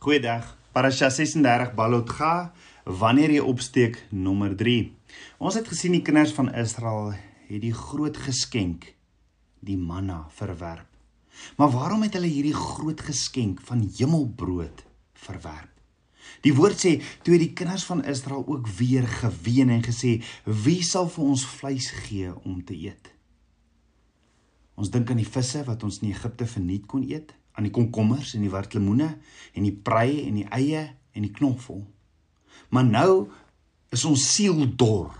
Goeiedag. Parasha 36 Balotga wanneer jy opsteek nommer 3. Ons het gesien die kinders van Israel het die groot geskenk die manna verwerp. Maar waarom het hulle hierdie groot geskenk van hemelbrood verwerp? Die woord sê toe die kinders van Israel ook weer geween en gesê wie sal vir ons vleis gee om te eet? Ons dink aan die visse wat ons in Egipte verniet kon eet aan die komkommers en die wartlemoene en die prei en die eie en die knoffel. Maar nou is ons siel dor.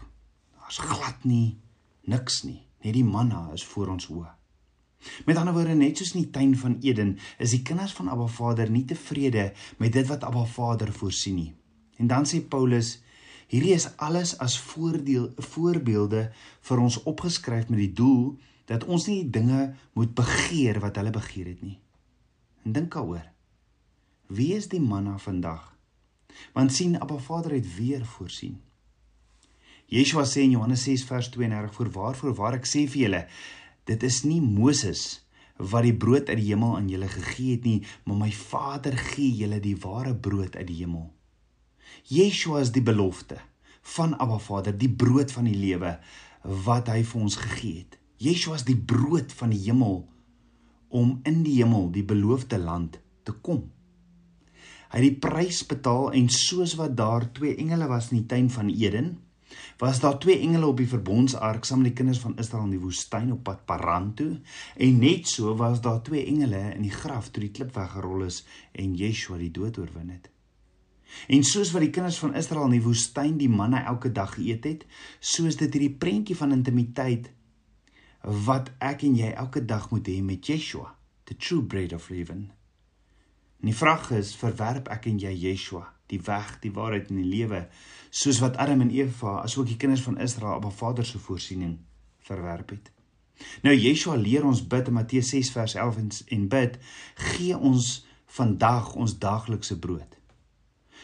Daar's glad nie niks nie. Net die manna is voor ons oë. Met ander woorde net soos in die tuin van Eden is die kinders van Abba Vader nie tevrede met dit wat Abba Vader voorsien nie. En dan sê Paulus hierdie is alles as voordeel voorbeelde vir ons opgeskryf met die doel dat ons nie dinge moet begeer wat hulle begeer het nie. En dink daaroor. Wie is die manna vandag? Want sien Abba Vader het weer voorsien. Yeshua sê in Johannes 6 vers 32: "Voor waarvoor waar ek sê vir julle, dit is nie Moses wat die brood uit die hemel aan julle gegee het nie, maar my Vader gee julle die ware brood uit die hemel." Yeshua is die belofte van Abba Vader, die brood van die lewe wat hy vir ons gegee het. Yeshua is die brood van die hemel om in die hemel, die beloofde land te kom. Hy het die prys betaal en soos wat daar twee engele was in die tuin van Eden, was daar twee engele op die verbondsark saam met die kinders van Israel in die woestyn op pad Paran toe en net so was daar twee engele in die graf toe die klip weggerol is en Yeshua die dood oorwin het. En soos wat die kinders van Israel in die woestyn die manna elke dag geëet het, soos dit hierdie prentjie van intimiteit wat ek en jy elke dag moet hê met Yeshua, the true bread of living. En die vraag is, verwerp ek en jy Yeshua, die weg, die waarheid en die lewe, soos wat Adam en Eva, asook die kinders van Israel op 'n Vader se voorsiening verwerp het. Nou Yeshua leer ons bid in Matteus 6 vers 11 en bid, gee ons vandag ons daaglikse brood.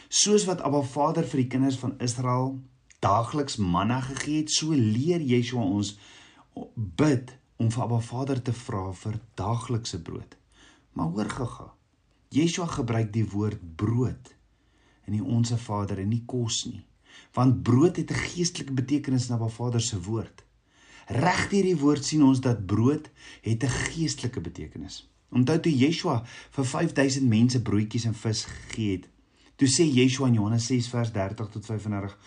Soos wat Abba Vader vir die kinders van Israel daagliks manna gegee het, so leer Yeshua ons bid om vir Abba Vader te vra vir daaglikse brood. Maar hoor gaga. Yeshua gebruik die woord brood in die onsse Vader en nie kos nie. Want brood het 'n geestelike betekenis in Abba Vader se woord. Reg deur die woord sien ons dat brood het 'n geestelike betekenis. Onthou toe Yeshua vir 5000 mense broodjies en vis gegee het. Toe sê Yeshua in Johannes 6 vers 30 tot 35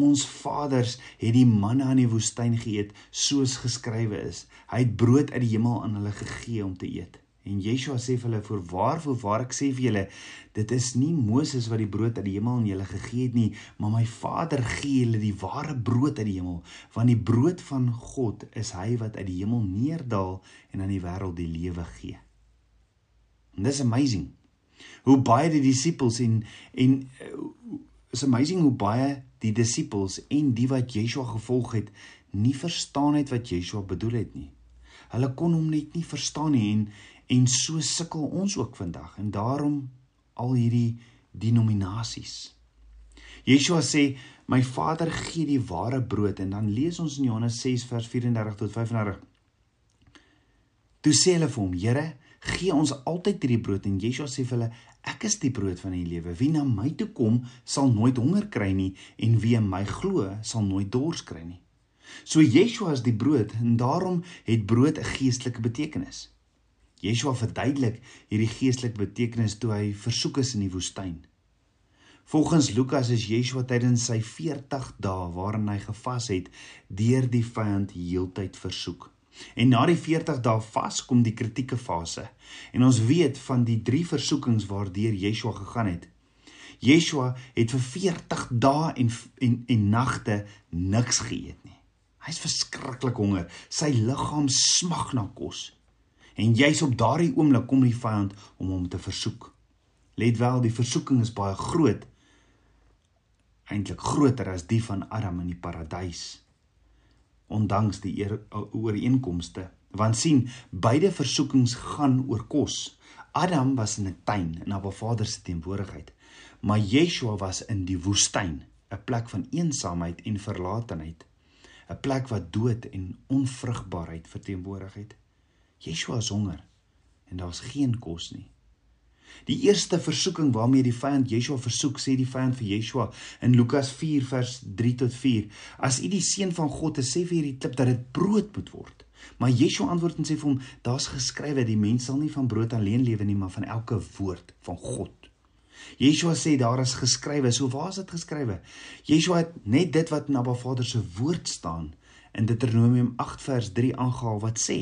Ons vaders het die manna in die woestyn geëet soos geskrywe is. Hy het brood uit die hemel aan hulle gegee om te eet. En Yeshua sê vir hulle: "Voor waarvoor waar ek sê vir julle, dit is nie Moses wat die brood uit die hemel aan julle gegee het nie, maar my Vader gee julle die ware brood uit die hemel, want die brood van God is hy wat uit die hemel neerdal en aan die wêreld die lewe gee." And this amazing. Hoe baie die disippels en en is amazing hoe baie die disippels en die wat Yeshua gevolg het nie verstaan het wat Yeshua bedoel het nie. Hulle kon hom net nie verstaan nie en en so sukkel ons ook vandag en daarom al hierdie denominasies. Yeshua sê my Vader gee die ware brood en dan lees ons in Johannes 6 vers 34 tot 35. Toe sê hulle vir hom: "Here, gee ons altyd hierdie brood." En Yeshua sê vir hulle: Ek is die brood van die lewe. Wie na my toe kom, sal nooit honger kry nie en wie in my glo, sal nooit dors kry nie. So Yeshua is die brood en daarom het brood 'n geestelike betekenis. Yeshua verduidelik hierdie geestelike betekenis toe hy versoek is in die woestyn. Volgens Lukas is Yeshua tydens sy 40 dae waarin hy gevas het, deur die vyand heeltyd versoek. En na die 40 dae vas kom die kritieke fase. En ons weet van die drie versoekings waardeur Yeshua gegaan het. Yeshua het vir 40 dae en en en nagte niks geëet nie. Hy's verskriklik honger. Sy liggaam smag na kos. En juis op daardie oomblik kom die vyand om hom te versoek. Let wel, die versoeking is baie groot. Eintlik groter as die van Adam in die paradys ondanks die ooreenkomste. Want sien beide versoekings gaan oor kos. Adam was in 'n tuin in Abba Vader se teenwoordigheid. Maar Yeshua was in die woestyn 'n plek van eensaamheid en verlatenheid. 'n plek wat dood en onvrugbaarheid verteenwoordig het. Yeshua is honger en daar's geen kos nie Die eerste versoeking waarmee die vyand Yeshua versoek, sê die vyand vir Yeshua in Lukas 4 vers 3 tot 4: As u die seun van God is, sê vir hierdie klip dat dit brood moet word. Maar Yeshua antwoord en sê vir hom: Daar's geskrywe, die mens sal nie van brood alleen lewe nie, maar van elke woord van God. Yeshua sê daar is geskrywe, so waar is dit geskrywe? Yeshua het net dit wat in Abba Vader se woord staan in Deuteronomium 8 vers 3 aangehaal wat sê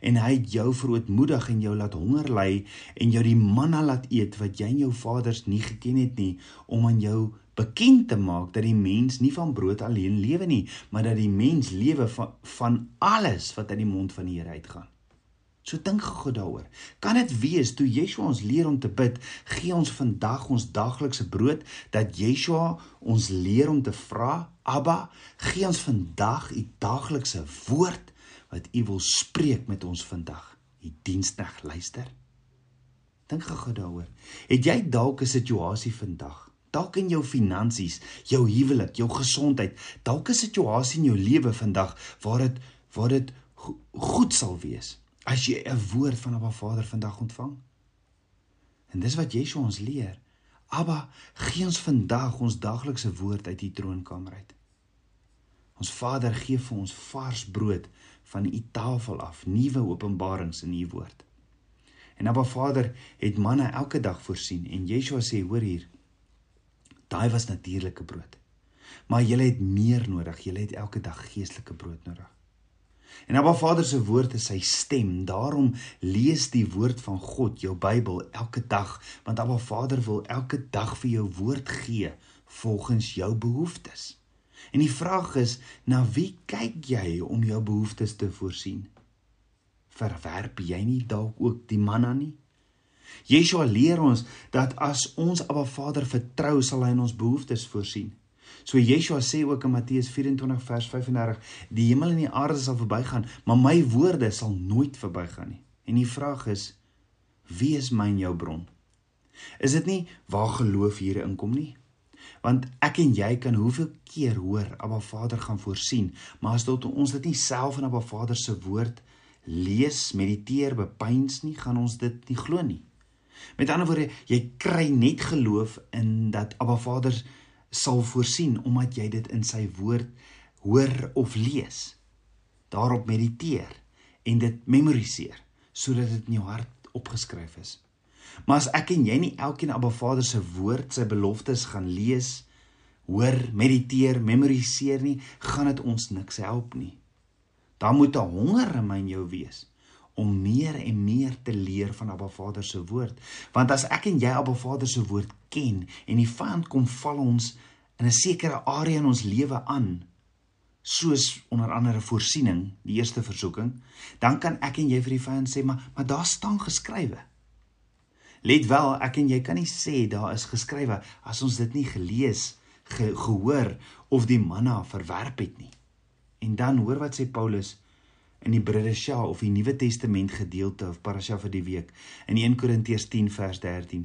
en hy het jou verootmoedig en jou laat honger ly en jou die manna laat eet wat jy en jou vaders nie geken het nie om aan jou bekend te maak dat die mens nie van brood alleen lewe nie maar dat die mens lewe van van alles wat uit die mond van die Here uitgaan So dink gou daaroor. Kan dit wees toe Yeshua ons leer om te bid, gee ons vandag ons daglikse brood dat Yeshua ons leer om te vra, Abba, gee ons vandag u daaglikse woord wat u wil spreek met ons vandag. U diensdag luister. Dink gou daaroor. Het jy dalk 'n situasie vandag? Dalk in jou finansies, jou huwelik, jou gesondheid, dalk 'n situasie in jou lewe vandag waar dit waar dit goed sal wees as jy 'n woord van Abba Vader vandag ontvang. En dis wat Yeshua ons leer. Abba, gee ons vandag ons daglikse woord uit u troonkamer uit. Ons Vader gee vir ons vars brood van u tafel af, nuwe openbarings in u woord. En Abba Vader het manna elke dag voorsien en Yeshua sê, hoor hier, daai was natuurlike brood. Maar jy het meer nodig, jy het elke dag geestelike brood nodig. En Abba Vader se woord is sy stem. Daarom lees die woord van God, jou Bybel, elke dag, want Abba Vader wil elke dag vir jou woord gee volgens jou behoeftes. En die vraag is, na wie kyk jy om jou behoeftes te voorsien? Verwerp jy nie dalk ook die manna nie? Yeshua leer ons dat as ons Abba Vader vertrou, sal hy ons behoeftes voorsien. So Yeshua sê ook in Matteus 24 vers 35: Die hemel en die aarde sal verbygaan, maar my woorde sal nooit verbygaan nie. En die vraag is: Wie is my en jou bron? Is dit nie waar geloof hier inkom nie? Want ek en jy kan hoeveel keer hoor Abba Vader gaan voorsien, maar as dit ons dit nie self in Abba Vader se woord lees, mediteer, bepeins nie, gaan ons dit nie glo nie. Met ander woorde, jy kry net geloof in dat Abba Vader sal voorsien omdat jy dit in sy woord hoor of lees. Daarop mediteer en dit memoriseer sodat dit in jou hart opgeskryf is. Maar as ek en jy nie elkeen Abba Vader se woord, sy beloftes gaan lees, hoor, mediteer, memoriseer nie, gaan dit ons niks help nie. Daar moet 'n honger in my en jou wees om meer en meer te leer van Abba Vader se woord. Want as ek en jy Abba Vader se woord ken en die vyand kom val ons in 'n sekere area in ons lewe aan, soos onder andere voorsiening, die eerste versoeking, dan kan ek en jy vir die vyand sê, maar maar daar staan geskrywe. Let wel, ek en jy kan nie sê daar is geskrywe as ons dit nie gelees, ge, gehoor of die manna verwerp het nie. En dan hoor wat sê Paulus in die Bridesha of die Nuwe Testament gedeelte of parasha vir die week in 1 Korintiërs 10 vers 13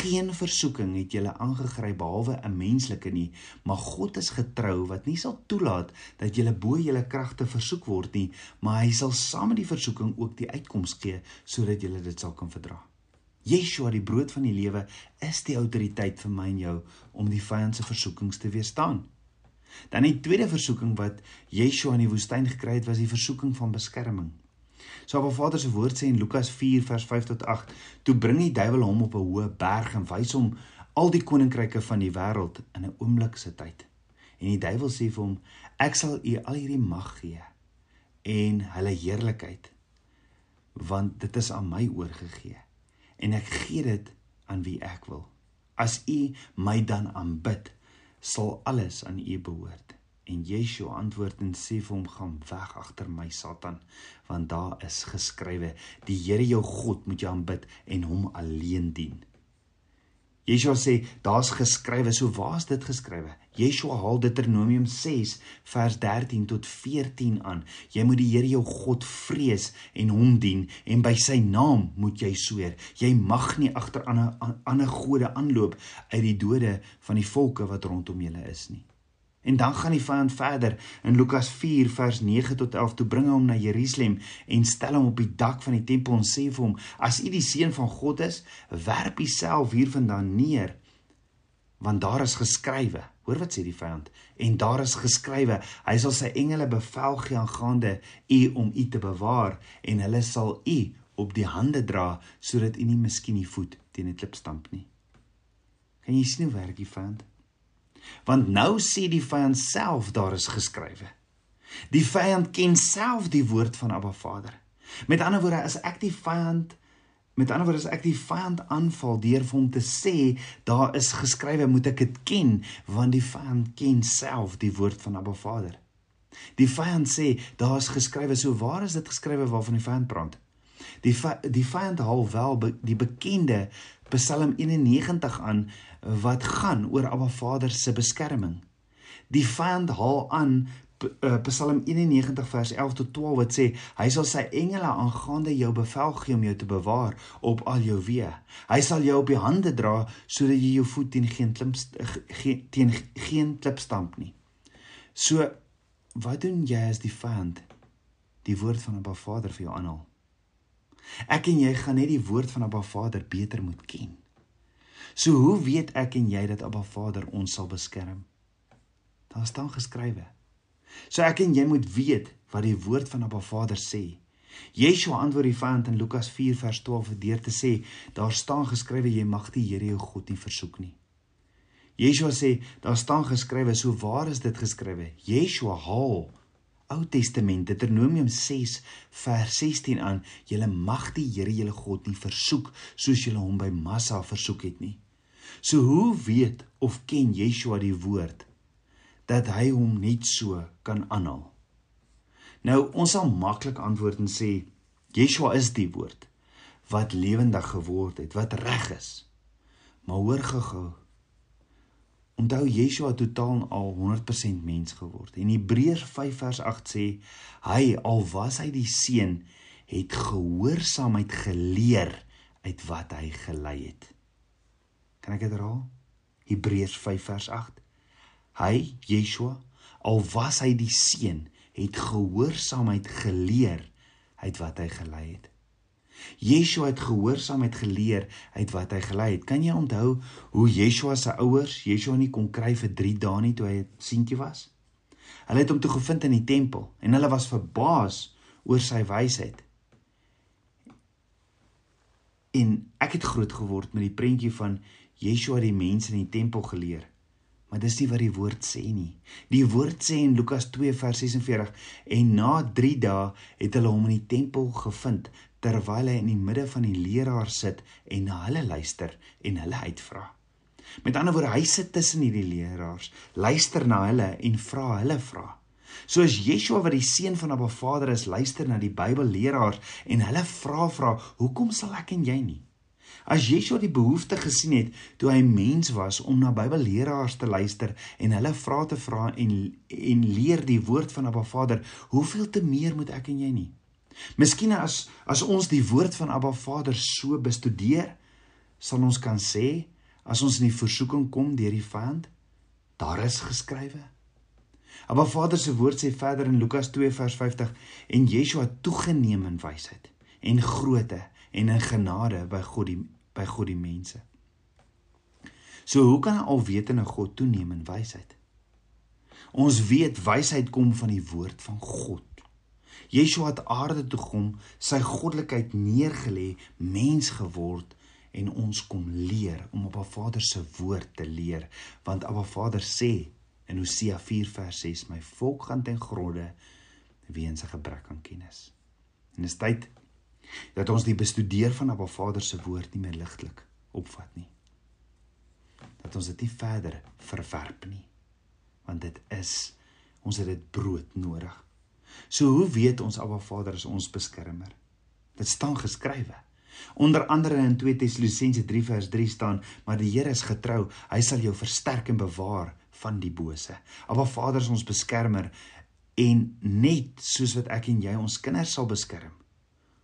geen versoeking het julle aangegryp behalwe 'n menslike nie maar God is getrou wat nie sal toelaat dat julle bo julle kragte versoek word nie maar hy sal saam met die versoeking ook die uitkoms gee sodat julle dit sal kan verdra. Yeshua die brood van die lewe is die autoriteit vir my en jou om die vyand se versoekings te weerstaan Dan die tweede versoeking wat Yeshua in die woestyn gekry het, was die versoeking van beskerming. So op Vader se woord sê in Lukas 4 vers 5 tot 8, toe bring die duiwel hom op 'n hoë berg en wys hom al die koninkryke van die wêreld in 'n oomblik se tyd. En die duiwel sê vir hom, ek sal u al hierdie mag gee en hulle heerlikheid want dit is aan my oorgegee en ek gee dit aan wie ek wil. As u my dan aanbid, sal alles aan U behoort. En Yeshua antwoord en sê vir hom: "Gaan weg agter my, Satan, want daar is geskrywe: Die Here jou God moet jy aanbid en hom alleen dien." Yeshua sê, "Daar's geskrywe, so waar's dit geskrywe?" Yeshua haal Deuteronomium 6 vers 13 tot 14 aan. Jy moet die Here jou God vrees en hom dien en by sy naam moet jy sweer. Jy mag nie agter ander ander gode aanloop uit die dode van die volke wat rondom julle is nie. En dan gaan die vyand verder. In Lukas 4 vers 9 tot 11 toe bring hy hom na Jerusalem en stel hom op die dak van die tempel en sê vir hom as u die seun van God is werp u self hiervandaan neer want daar is geskrywe. Hoor wat sê die vyand. En daar is geskrywe hy sal sy engele bevel gee aangaande u om u te bewaar en hulle sal u op die hande dra sodat u nie miskien die voet teen 'n klip stamp nie. Kan jy sien hoe werk die vyand Want nou sê die vyand self daar is geskrywe. Die vyand ken self die woord van Abba Vader. Met ander woorde, as ek die vyand met ander woorde as ek die vyand aanval deur vir hom te sê daar is geskrywe, moet ek dit ken want die vyand ken self die woord van Abba Vader. Die vyand sê daar is geskrywe, so waar is dit geskrywe waarvan die vyand praat? Die die vyand haal wel be, die bekende Psalm 91 aan wat gaan oor Abba Vader se beskerming. Die vyand haal aan eh, Psalm 91 vers 11 tot 12 wat sê hy sal sy engele aangaande jou bevel gee om jou te bewaar op al jou weë. Hy sal jou op die hande dra sodat jy jou voet teen geen klip teen geen klip stamp nie. So wat doen jy as die vyand die woord van Abba Vader vir jou aanhaal? Ek en jy gaan net die woord van Abba Vader beter moet ken. So hoe weet ek en jy dat Abba Vader ons sal beskerm? Daar staan geskrywe. So ek en jy moet weet wat die woord van Abba Vader sê. Yeshua antwoord die vyand in Lukas 4 vers 12 deur te sê, daar staan geskrywe jy mag die Here jou God nie versoek nie. Yeshua sê, daar staan geskrywe, so waar is dit geskrywe? Yeshua haal Ou Testament Deuteronomium 6 vers 16 aan: Julle mag die Here julle God nie versoek soos julle hom by Massa versoek het nie. So hoe weet of ken Yeshua die woord dat hy hom net so kan aanhaal? Nou ons sal maklik antwoord en sê Yeshua is die woord wat lewendig geword het, wat reg is. Maar hoor gou-gou, Onthou Yeshua totaal al 100% mens geword. En Hebreërs 5 vers 8 sê hy al was hy die seun het gehoorsaamheid geleer uit wat hy gelei het. Kan ek dit herhaal? Hebreërs 5 vers 8. Hy Yeshua al was hy die seun het gehoorsaamheid geleer uit wat hy gelei het. Yeshua het gehoorsaamheid geleer uit wat hy gelei het. Kan jy onthou hoe Yeshua se ouers Yeshua nie kon kry vir 3 dae nie toe hy 'n seentjie was? Hulle het hom toe gevind in die tempel en hulle was verbaas oor sy wysheid. En ek het groot geword met die prentjie van Yeshua die mense in die tempel geleer. Maar dis nie wat die woord sê nie. Die woord sê in Lukas 2 vers 46 en na 3 dae het hulle hom in die tempel gevind terwyl hy in die midde van die leraars sit en na hulle luister en hulle uitvra. Met ander woorde, hy sit tussen hierdie leraars, luister na hulle en vra hulle vra. Soos Yeshua wat die seun van Abba Vader is, luister na die Bybelleraars en hulle vra vra, "Hoekom sal ek en jy nie?" As Yeshua die behoefte gesien het toe hy mens was om na Bybelleraars te luister en hulle vra te vra en en leer die woord van Abba Vader, hoeveel te meer moet ek en jy nie? Miskien as as ons die woord van Abba Vader so bestudeer, sal ons kan sê as ons in die versoeking kom deur die vyand, daar is geskrywe. Abba Vader se woord sê verder in Lukas 2 vers 50 en Yeshua toegeneem in wysheid en grootte en in genade by God die by God die mense. So hoe kan 'n alwetende God toeneem in wysheid? Ons weet wysheid kom van die woord van God. Yeshua het aarde toe gekom, sy goddelikheid neergelê, mens geword en ons kom leer om op Abba Vader se woord te leer, want Abba Vader sê in Hosea 4 vers 6: "My volk gaan ten gronde weens 'n gebrek aan kennis." En dit is tyd dat ons die bestudeer van Abba Vader se woord nie meer ligtelik opvat nie. Dat ons dit nie verder verwerp nie, want dit is ons het dit brood nodig. So hoe weet ons Abba Vader is ons beskermer? Dit staan geskrywe. Onder andere in 2 Tessalonisense 3 vers 3 staan: "Maar die Here is getrou. Hy sal jou versterk en bewaar van die bose." Abba Vader is ons beskermer en net soos wat ek en jy ons kinders sal beskerm.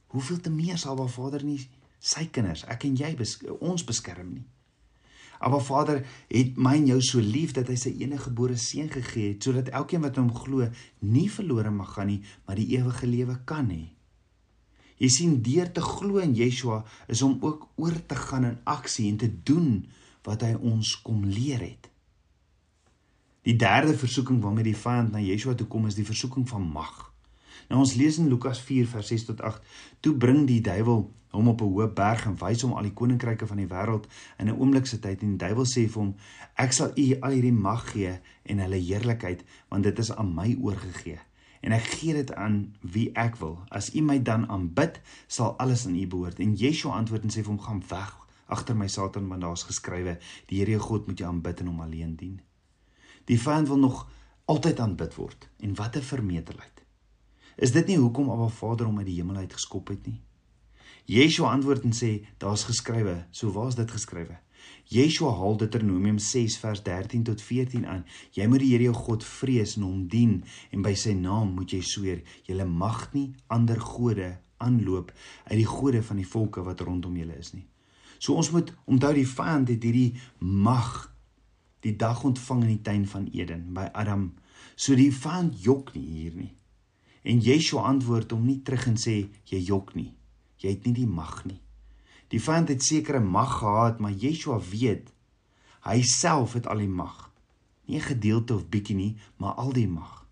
Hoeveel te meer sal Abba Vader nie sy kinders, ek en jy bes ons beskerm nie? Abba Vader het my en jou so lief dat hy sy enige gebore seun gegee het sodat elkeen wat hom glo nie verlore mag gaan nie, maar die ewige lewe kan hê. Jy sien deur te glo in Yeshua is om ook oor te gaan in aksie en te doen wat hy ons kom leer het. Die derde versoeking waarmee die vyand na Yeshua toe kom is die versoeking van mag. Nou ons lees in Lukas 4 vers 6 tot 8. Toe bring die duiwel hom op 'n hoë berg en wys hom al die koninkryke van die wêreld in 'n oomblik se tyd en die duiwel sê vir hom: "Ek sal u al hierdie mag gee en hulle heerlikheid, want dit is aan my oorgegee." En ek gee dit aan wie ek wil. As u my dan aanbid, sal alles aan u behoort. En Yeshua antwoord en sê vir hom: "Gaan weg agter my Satan, want daar's geskrywe: Die Here jou God moet jy aanbid en hom alleen dien." Die vyand wil nog altyd aanbid word. En wat 'n vermetelheid. Is dit nie hoekom Abba Vader hom uit die hemel uit geskop het nie? Yeshua antwoord en sê, daar's geskrywe. So waar's dit geskrywe? Yeshua haal Deuteronomium 6 vers 13 tot 14 aan. Jy moet die Here jou God vrees en hom dien en by sy naam moet jy sweer. Jy mag nie ander gode aanloop uit die gode van die volke wat rondom julle is nie. So ons moet onthou die vyand het hierdie mag die dag ontvang in die tuin van Eden by Adam. So die vyand jok nie hier nie. En Yeshua antwoord hom nie terug en sê jy jok nie. Jy het nie die mag nie. Die vyand het sekere mag gehad, maar Yeshua weet hy self het al die mag. Nie 'n gedeelte of bietjie nie, maar al die mag.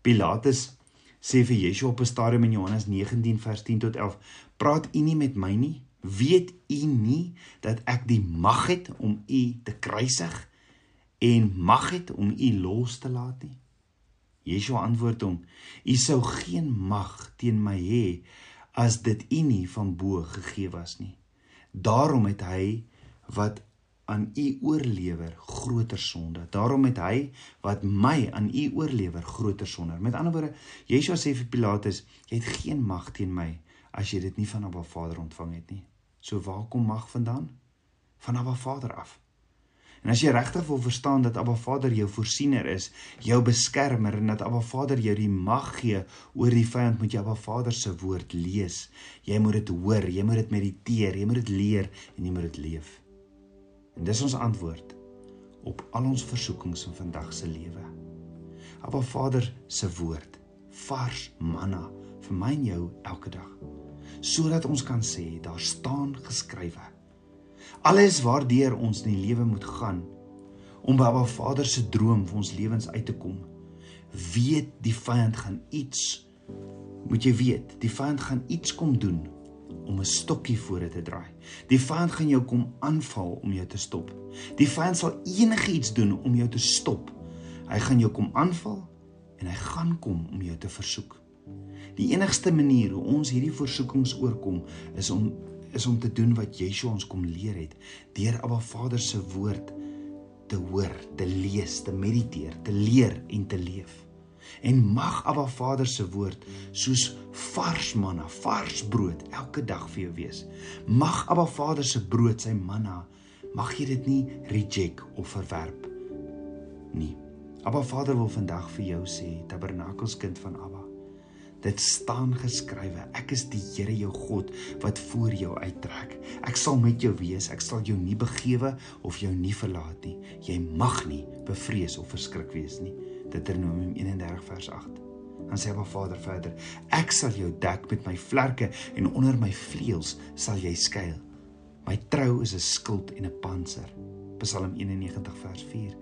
Pilatus sê vir Yeshua op 'n stadium in Johannes 19 vers 10 tot 11: "Praat u nie met my nie? Weet u nie dat ek die mag het om u te kruisig?" en mag het om u los te laat nie? Yeshua antwoord hom: U sou geen mag teen my hê as dit u nie van bo gegee was nie. Daarom het hy wat aan u oorlewer groter sonde. Daarom het hy wat my aan u oorlewer groter sonde. Met ander woorde, Yeshua sê vir Pilatus: Jy het geen mag teen my as jy dit nie van Abba Vader ontvang het nie. So waar kom mag vandaan? Van Abba Vader af. En as jy regtig wil verstaan dat Abba Vader jou voorsiener is, jou beskermer en dat Abba Vader jou die mag gee oor die vyand, moet jy Abba Vader se woord lees. Jy moet dit hoor, jy moet dit mediteer, jy moet dit leer en jy moet dit leef. En dis ons antwoord op al ons versoekings in vandag se lewe. Abba Vader se woord, vars manna vir my en jou elke dag. Sodat ons kan sê daar staan geskrywe Alles waardeur ons in die lewe moet gaan om by Abba Vader se droom vir ons lewens uit te kom. Weet die vyand gaan iets moet jy weet, die vyand gaan iets kom doen om 'n stokkie voor te draai. Die vyand gaan jou kom aanval om jou te stop. Die vyand sal enigiets doen om jou te stop. Hy gaan jou kom aanval en hy gaan kom om jou te versoek. Die enigste manier hoe ons hierdie versoekings oorkom is om is om te doen wat Yeshua ons kom leer het deur Abba Vader se woord te hoor, te lees, te mediteer, te leer en te leef. En mag Abba Vader se woord soos vars manna, vars brood elke dag vir jou wees. Mag Abba Vader se brood, sy manna, mag jy dit nie reject of verwerp nie. Abba Vader wil vandag vir jou sê, tabernakelskind van Abba Dit staan geskrywe: Ek is die Here jou God wat voor jou uittrek. Ek sal met jou wees. Ek sal jou nie begewe of jou nie verlaat nie. Jy mag nie bevrees of verskrik wees nie. Deuteronomium 31 vers 8. Dan sê Abba Vader verder: Ek sal jou dek met my vlerke en onder my vleuels sal jy skuil. My trou is 'n skild en 'n panser. Psalm 91 vers 4.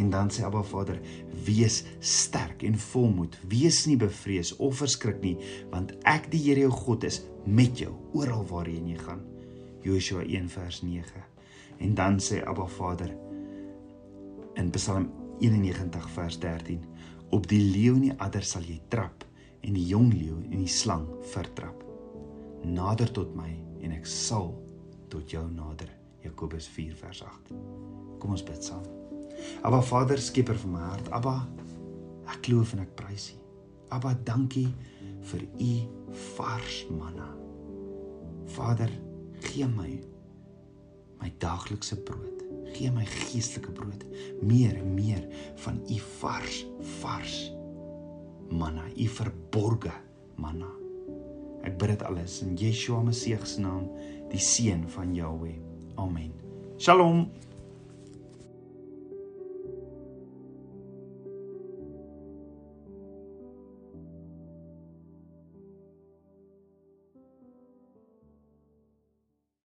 En dan sê Abba Vader: Wees sterk en volmoed. Wees nie bevrees of verskrik nie, want ek die Here jou God is met jou oral waarheen jy gaan. Joshua 1 vers 9. En dan sê Abba Vader in Psalm 91 vers 13: Op die leeu en die adder sal jy trap en die jong leeu en die slang vertrap. Nader tot my en ek sal tot jou nader. Jakobus 4 vers 8. Kom ons bid saam. Aba Vader, skieper van my hart, Aba, ek loof en ek prys U. Aba, dankie vir U vars manna. Vader, gee my my daaglikse brood. Gee my geestelike brood, meer en meer van U vars, vars manna, U verborge manna. Ek bid dit alles in Yeshua Messie se naam, die seun van Jahweh. Amen. Shalom.